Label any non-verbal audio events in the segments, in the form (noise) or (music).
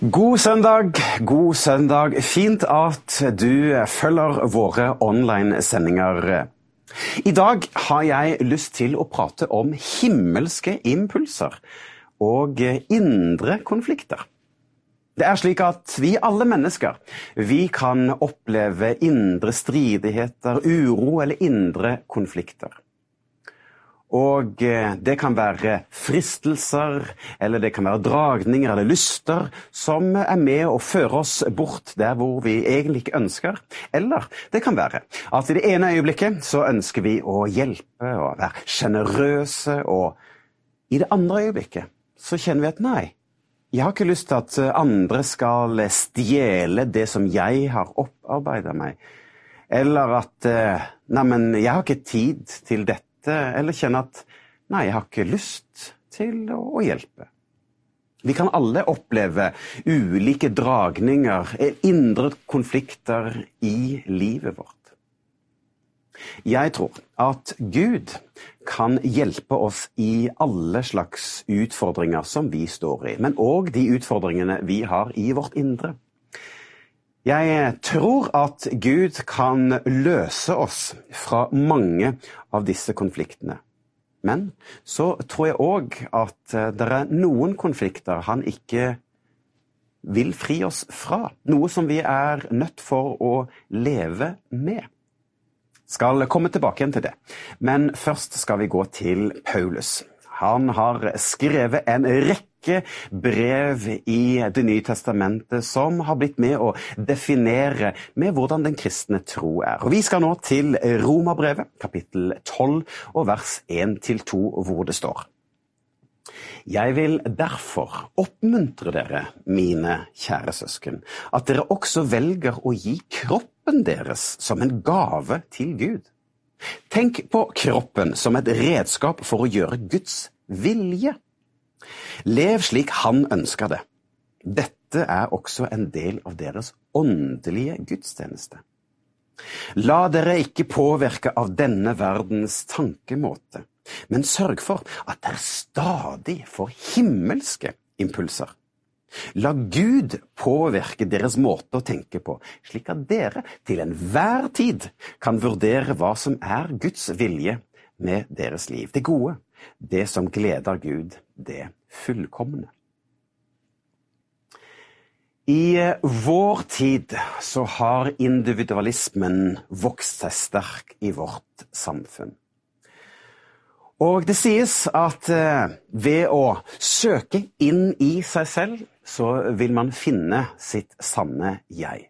God søndag, god søndag. Fint at du følger våre online-sendinger. I dag har jeg lyst til å prate om himmelske impulser og indre konflikter. Det er slik at vi alle mennesker vi kan oppleve indre stridigheter, uro eller indre konflikter. Og det kan være fristelser, eller det kan være dragninger eller lyster som er med å føre oss bort der hvor vi egentlig ikke ønsker. Eller det kan være at i det ene øyeblikket så ønsker vi å hjelpe og være sjenerøse, og i det andre øyeblikket så kjenner vi at nei, jeg har ikke lyst til at andre skal stjele det som jeg har opparbeida meg. Eller at neimen, jeg har ikke tid til dette eller kjenne at nei, jeg har ikke lyst til å hjelpe. Vi kan alle oppleve ulike dragninger, indre konflikter i livet vårt. Jeg tror at Gud kan hjelpe oss i alle slags utfordringer som vi står i, men òg de utfordringene vi har i vårt indre. Jeg tror at Gud kan løse oss fra mange av disse konfliktene. Men så tror jeg òg at det er noen konflikter han ikke vil fri oss fra. Noe som vi er nødt for å leve med. Skal komme tilbake igjen til det. Men først skal vi gå til Paulus. Han har skrevet en rekke brev i Det nye testamentet som har blitt med å definere med hvordan den kristne tro er. Og Vi skal nå til Romerbrevet, kapittel 12 og vers 1-2, hvor det står. Jeg vil derfor oppmuntre dere, mine kjære søsken, at dere også velger å gi kroppen deres som en gave til Gud. Tenk på kroppen som et redskap for å gjøre Guds vilje. Lev slik Han ønsker det. Dette er også en del av deres åndelige gudstjeneste. La dere ikke påvirke av denne verdens tankemåte, men sørg for at dere stadig får himmelske impulser. La Gud påvirke deres måte å tenke på, slik at dere til enhver tid kan vurdere hva som er Guds vilje med deres liv. Det gode, det som gleder Gud, det fullkomne. I vår tid så har individualismen vokst seg sterk i vårt samfunn. Og det sies at ved å søke inn i seg selv, så vil man finne sitt sanne jeg.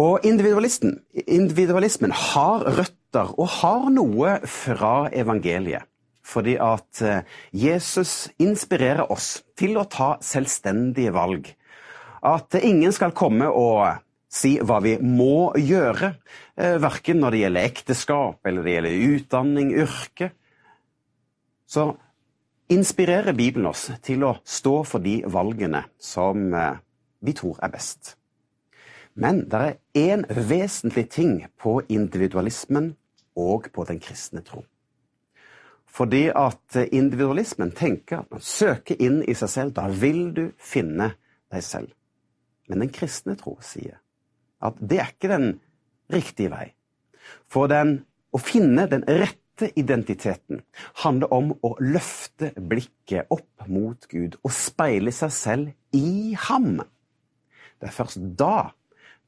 Og individualismen har røtter og har noe fra evangeliet. Fordi at Jesus inspirerer oss til å ta selvstendige valg. At ingen skal komme og si hva vi må gjøre, verken når det gjelder ekteskap eller det gjelder utdanning, yrke. Så inspirerer Bibelen oss til å stå for de valgene som vi tror er best. Men det er én vesentlig ting på individualismen og på den kristne tro. Fordi at individualismen tenker at man søker inn i seg selv, da vil du finne deg selv. Men den kristne tro sier at det er ikke den riktige vei. For den, å finne den rette identiteten handler om å løfte blikket opp mot Gud og speile seg selv i ham. Det er først da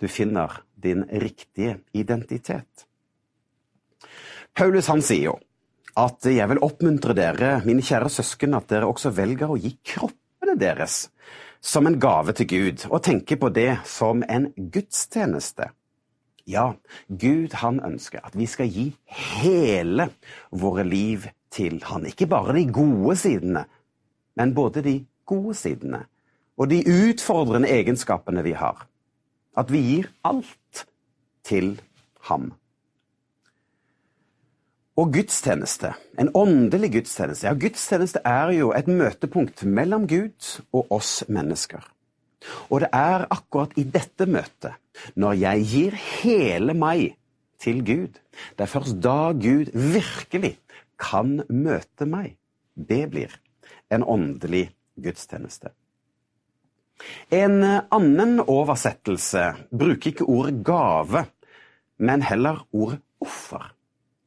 du finner din riktige identitet. Paulus han sier jo at jeg vil oppmuntre dere, mine kjære søsken, at dere også velger å gi kroppene deres som en gave til Gud, og tenke på det som en gudstjeneste. Ja, Gud han ønsker at vi skal gi hele våre liv til Han. Ikke bare de gode sidene, men både de gode sidene og de utfordrende egenskapene vi har. At vi gir alt til ham. Og gudstjeneste, en åndelig gudstjeneste, ja, gudstjeneste er jo et møtepunkt mellom Gud og oss mennesker. Og det er akkurat i dette møtet, når jeg gir hele meg til Gud, det er først da Gud virkelig kan møte meg. Det blir en åndelig gudstjeneste. En annen oversettelse bruker ikke ordet gave, men heller ordet offer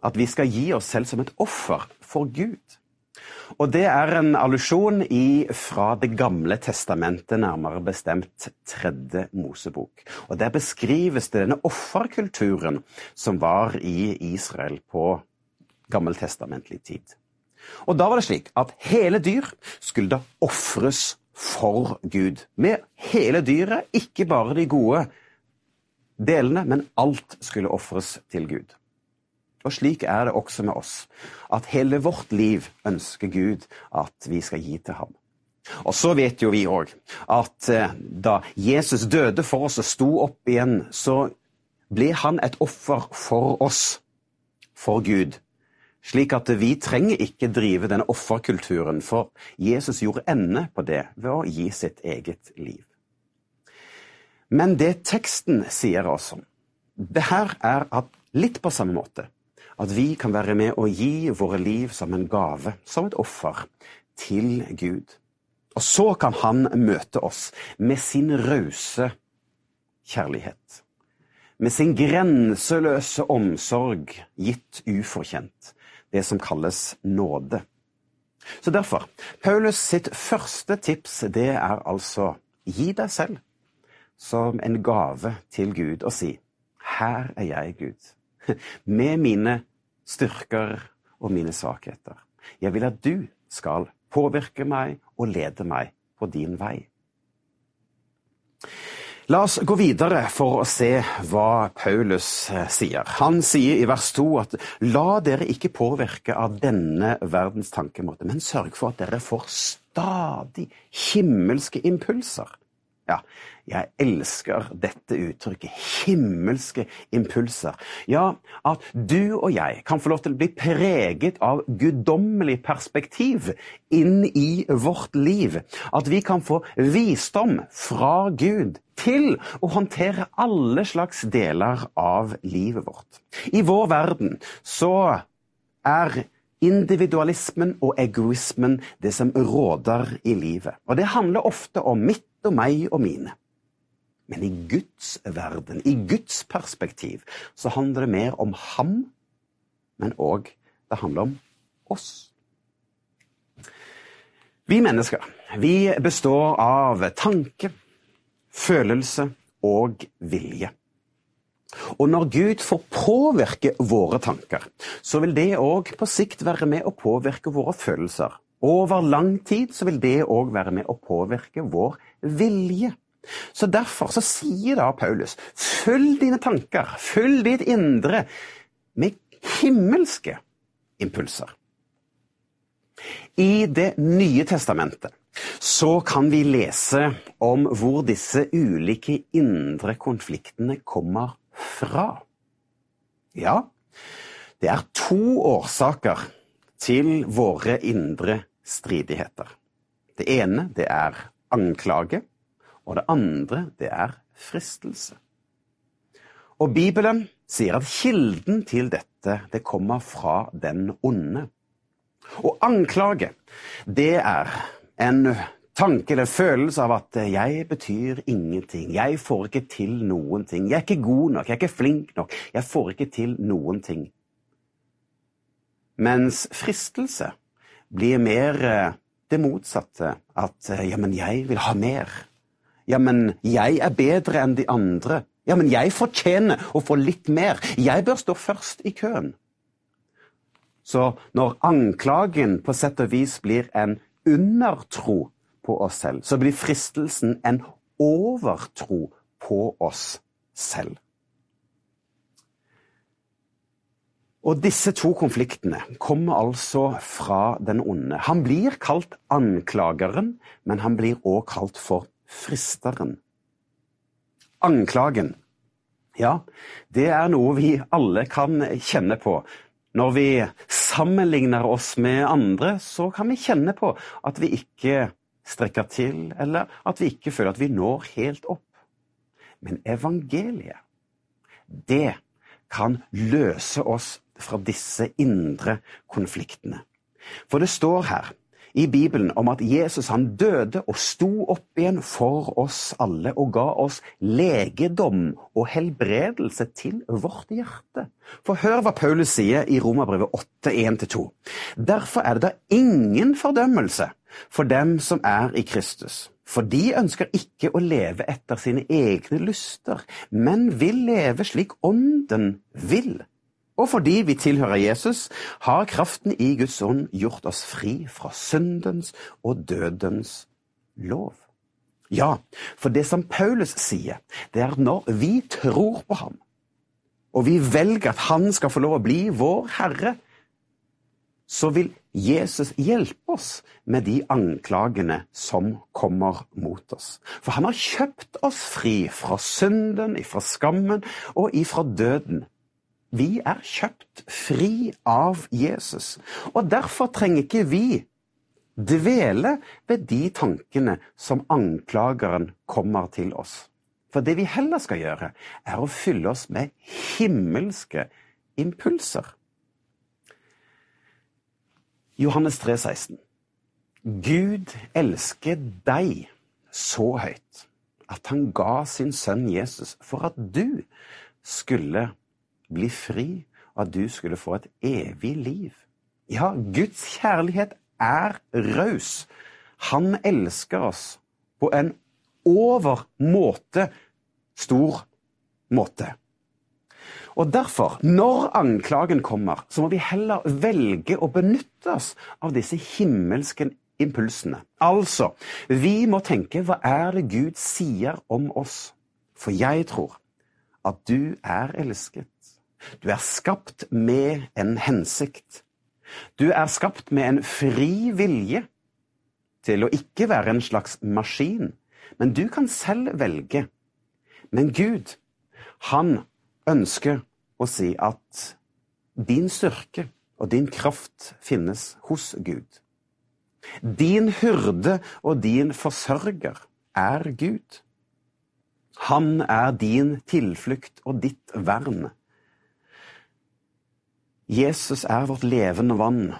at vi skal gi oss selv som et offer for Gud. Og det er en allusjon fra Det gamle testamentet, nærmere bestemt tredje Mosebok. Og Der beskrives det denne offerkulturen som var i Israel på gammeltestamentlig tid. Og da var det slik at hele dyr skulle da ofres for Gud. Med hele dyret, ikke bare de gode delene, men alt skulle ofres til Gud. Og slik er det også med oss, at hele vårt liv ønsker Gud at vi skal gi til ham. Og så vet jo vi òg at eh, da Jesus døde for oss og sto opp igjen, så ble han et offer for oss, for Gud. Slik at vi trenger ikke drive denne offerkulturen, for Jesus gjorde ende på det ved å gi sitt eget liv. Men det teksten sier også, det her er at litt på samme måte at vi kan være med å gi våre liv som en gave, som et offer, til Gud. Og så kan Han møte oss med sin rause kjærlighet. Med sin grenseløse omsorg gitt ufortjent. Det som kalles nåde. Så derfor, Paulus sitt første tips det er altså gi deg selv som en gave til Gud og si Her er jeg, Gud. (laughs) med mine styrker og mine svakheter. Jeg vil at du skal påvirke meg og lede meg på din vei. La oss gå videre for å se hva Paulus eh, sier. Han sier i vers 2 at la dere ikke påvirke av denne verdens tankemåte, men sørg for at dere får stadig himmelske impulser ja, jeg elsker dette uttrykket. Himmelske impulser. Ja, at du og jeg kan få lov til å bli preget av guddommelig perspektiv inn i vårt liv. At vi kan få visdom fra Gud til å håndtere alle slags deler av livet vårt. I vår verden så er individualismen og egoismen det som råder i livet. Og det handler ofte om mitt og meg og mine. Men i Guds verden, i Guds perspektiv, så handler det mer om ham, men òg det handler om oss. Vi mennesker vi består av tanke, følelse og vilje. Og når Gud får påvirke våre tanker, så vil det òg på sikt være med å påvirke våre følelser. Over lang tid så vil det òg være med å påvirke vår vilje. Så Derfor så sier da Paulus følg dine tanker, følg ditt indre med himmelske impulser. I Det nye testamentet så kan vi lese om hvor disse ulike indre konfliktene kommer fra. Ja, det er to årsaker til våre indre stridigheter. Det ene det er anklage, og det andre det er fristelse. Og Bibelen sier at kilden til dette det kommer fra den onde. Og anklage, det er en tanke eller følelse av at jeg betyr ingenting. Jeg får ikke til noen ting. Jeg er ikke god nok, jeg er ikke flink nok. Jeg får ikke til noen ting. Mens fristelse blir mer eh, det motsatte. At eh, ja, men jeg vil ha mer. Ja, men jeg er bedre enn de andre. Ja, men jeg fortjener å få litt mer. Jeg bør stå først i køen. Så når anklagen på sett og vis blir en undertro på oss selv, så blir fristelsen en overtro på oss selv. Og disse to konfliktene kommer altså fra den onde. Han blir kalt anklageren, men han blir òg kalt for fristeren. Anklagen. Ja, det er noe vi alle kan kjenne på. Når vi sammenligner oss med andre, så kan vi kjenne på at vi ikke strekker til, eller at vi ikke føler at vi når helt opp. Men evangeliet, det kan løse oss fra disse indre konfliktene. For det står her i Bibelen om at Jesus han døde og sto opp igjen for oss alle og ga oss legedom og helbredelse til vårt hjerte. For hør hva Paulus sier i Romerbrevet 8, 1-2. Derfor er det da ingen fordømmelse for dem som er i Kristus. For de ønsker ikke å leve etter sine egne lyster, men vil leve slik ånden vil. Og fordi vi tilhører Jesus, har kraften i Guds ånd gjort oss fri fra syndens og dødens lov. Ja, for det som Paulus sier, det er at når vi tror på ham, og vi velger at han skal få lov å bli vår Herre, så vil Jesus hjelpe oss med de anklagene som kommer mot oss. For han har kjøpt oss fri fra synden, fra skammen og ifra døden. Vi er kjøpt fri av Jesus, og derfor trenger ikke vi dvele ved de tankene som anklageren kommer til oss. For det vi heller skal gjøre, er å fylle oss med himmelske impulser. Johannes 3, 16. Gud elsker deg så høyt at han ga sin sønn Jesus for at du skulle bli fri, og at du skulle få et evig liv. Ja, Guds kjærlighet er raus. Han elsker oss på en overmåte stor måte. Og derfor, når anklagen kommer, så må vi heller velge å benytte oss av disse himmelske impulsene. Altså, vi må tenke hva er det Gud sier om oss? For jeg tror at du er elsket. Du er skapt med en hensikt. Du er skapt med en fri vilje til å ikke være en slags maskin, men du kan selv velge. Men Gud, han ønsker å si at din styrke og din kraft finnes hos Gud. Din hyrde og din forsørger er Gud. Han er din tilflukt og ditt vern. Jesus er vårt levende vann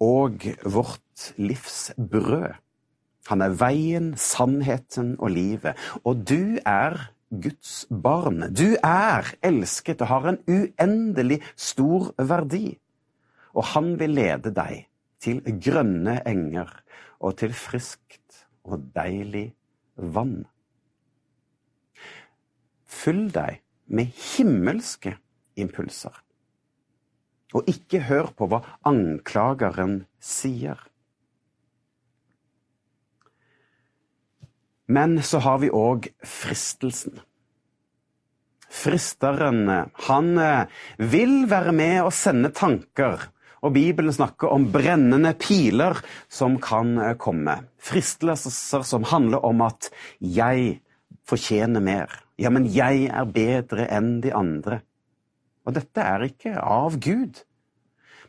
og vårt livs brød. Han er veien, sannheten og livet. Og du er Guds barn. Du er elsket og har en uendelig stor verdi. Og han vil lede deg til grønne enger og til friskt og deilig vann. Fyll deg med himmelske impulser og ikke hør på hva anklageren sier. Men så har vi òg fristelsen. Fristeren, han eh, vil være med og sende tanker, og Bibelen snakker om brennende piler som kan eh, komme. Fristelser som handler om at 'jeg fortjener mer'. Ja, men jeg er bedre enn de andre. Og dette er ikke av Gud.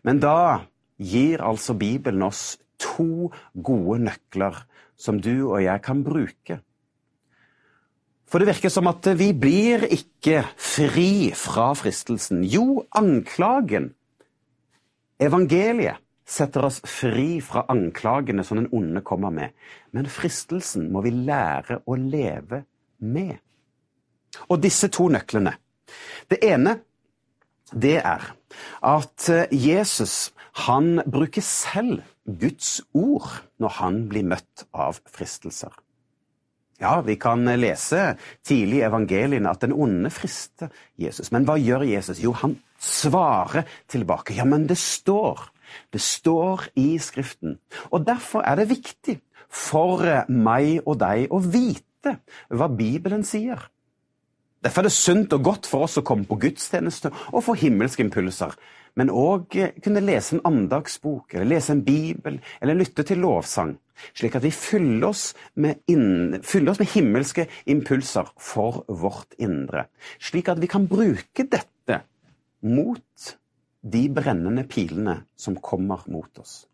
Men da gir altså Bibelen oss to gode nøkler som du og jeg kan bruke. For det virker som at vi blir ikke fri fra fristelsen. Jo, anklagen, evangeliet, setter oss fri fra anklagene som den onde kommer med. Men fristelsen må vi lære å leve med. Og disse to nøklene Det ene det er at eh, Jesus han bruker selv Guds ord når han blir møtt av fristelser. Ja, vi kan lese tidlig i evangeliene at den onde frister Jesus. Men hva gjør Jesus? Jo, han svarer tilbake. Ja, men det står. Det står i Skriften. Og derfor er det viktig for meg og deg å vite hva Bibelen sier. Derfor er det sunt og godt for oss å komme på gudstjeneste og få himmelske impulser. men òg kunne lese en andagsbok, eller lese en bibel, eller lytte til lovsang, slik at vi fyller oss med, inn, fyller oss med himmelske impulser for vårt indre, slik at vi kan bruke dette mot de brennende pilene som kommer mot oss.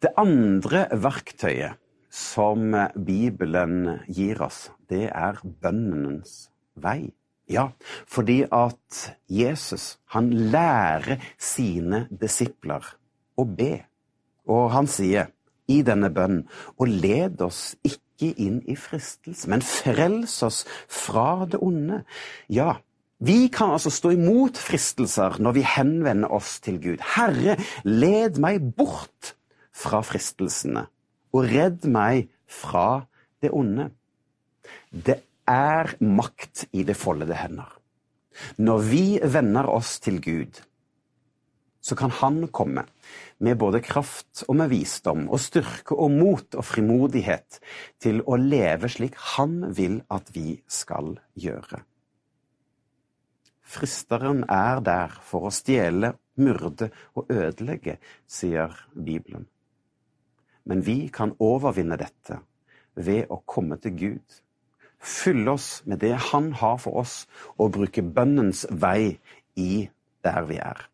Det andre verktøyet som Bibelen gir oss, det er bønnens vei. Ja, fordi at Jesus han lærer sine disipler å be. Og han sier i denne bønnen og led oss ikke inn i fristelse, men frels oss fra det onde. Ja, vi kan altså stå imot fristelser når vi henvender oss til Gud. Herre, led meg bort fra fristelsene, og redd meg fra det onde. Det er makt i det foldede hender. Når vi vender oss til Gud, så kan Han komme med både kraft og med visdom og styrke og mot og frimodighet til å leve slik Han vil at vi skal gjøre. Fristeren er der for å stjele, myrde og ødelegge, sier Bibelen. Men vi kan overvinne dette ved å komme til Gud. Fylle oss med det Han har for oss, og bruke bønnens vei i der vi er.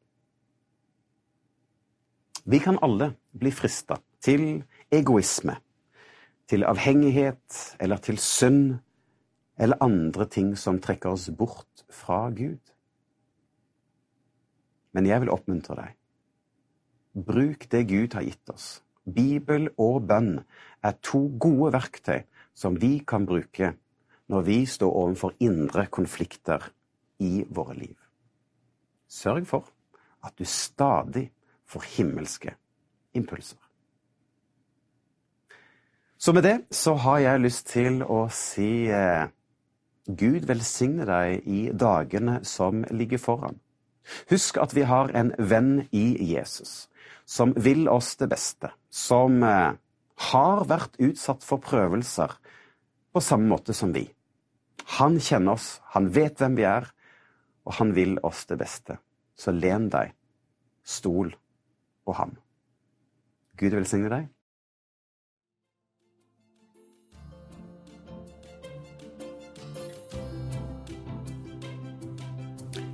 Vi kan alle bli frista til egoisme, til avhengighet eller til synd eller andre ting som trekker oss bort fra Gud. Men jeg vil oppmuntre deg. Bruk det Gud har gitt oss Bibel og bønn er to gode verktøy som vi kan bruke når vi står overfor indre konflikter i våre liv. Sørg for at du stadig får himmelske impulser. Så med det så har jeg lyst til å si eh, Gud velsigne deg i dagene som ligger foran. Husk at vi har en venn i Jesus som vil oss det beste, som eh, har vært utsatt for prøvelser på samme måte som vi. Han kjenner oss, han vet hvem vi er, og han vil oss det beste. Så len deg, stol på ham. Gud velsigne deg.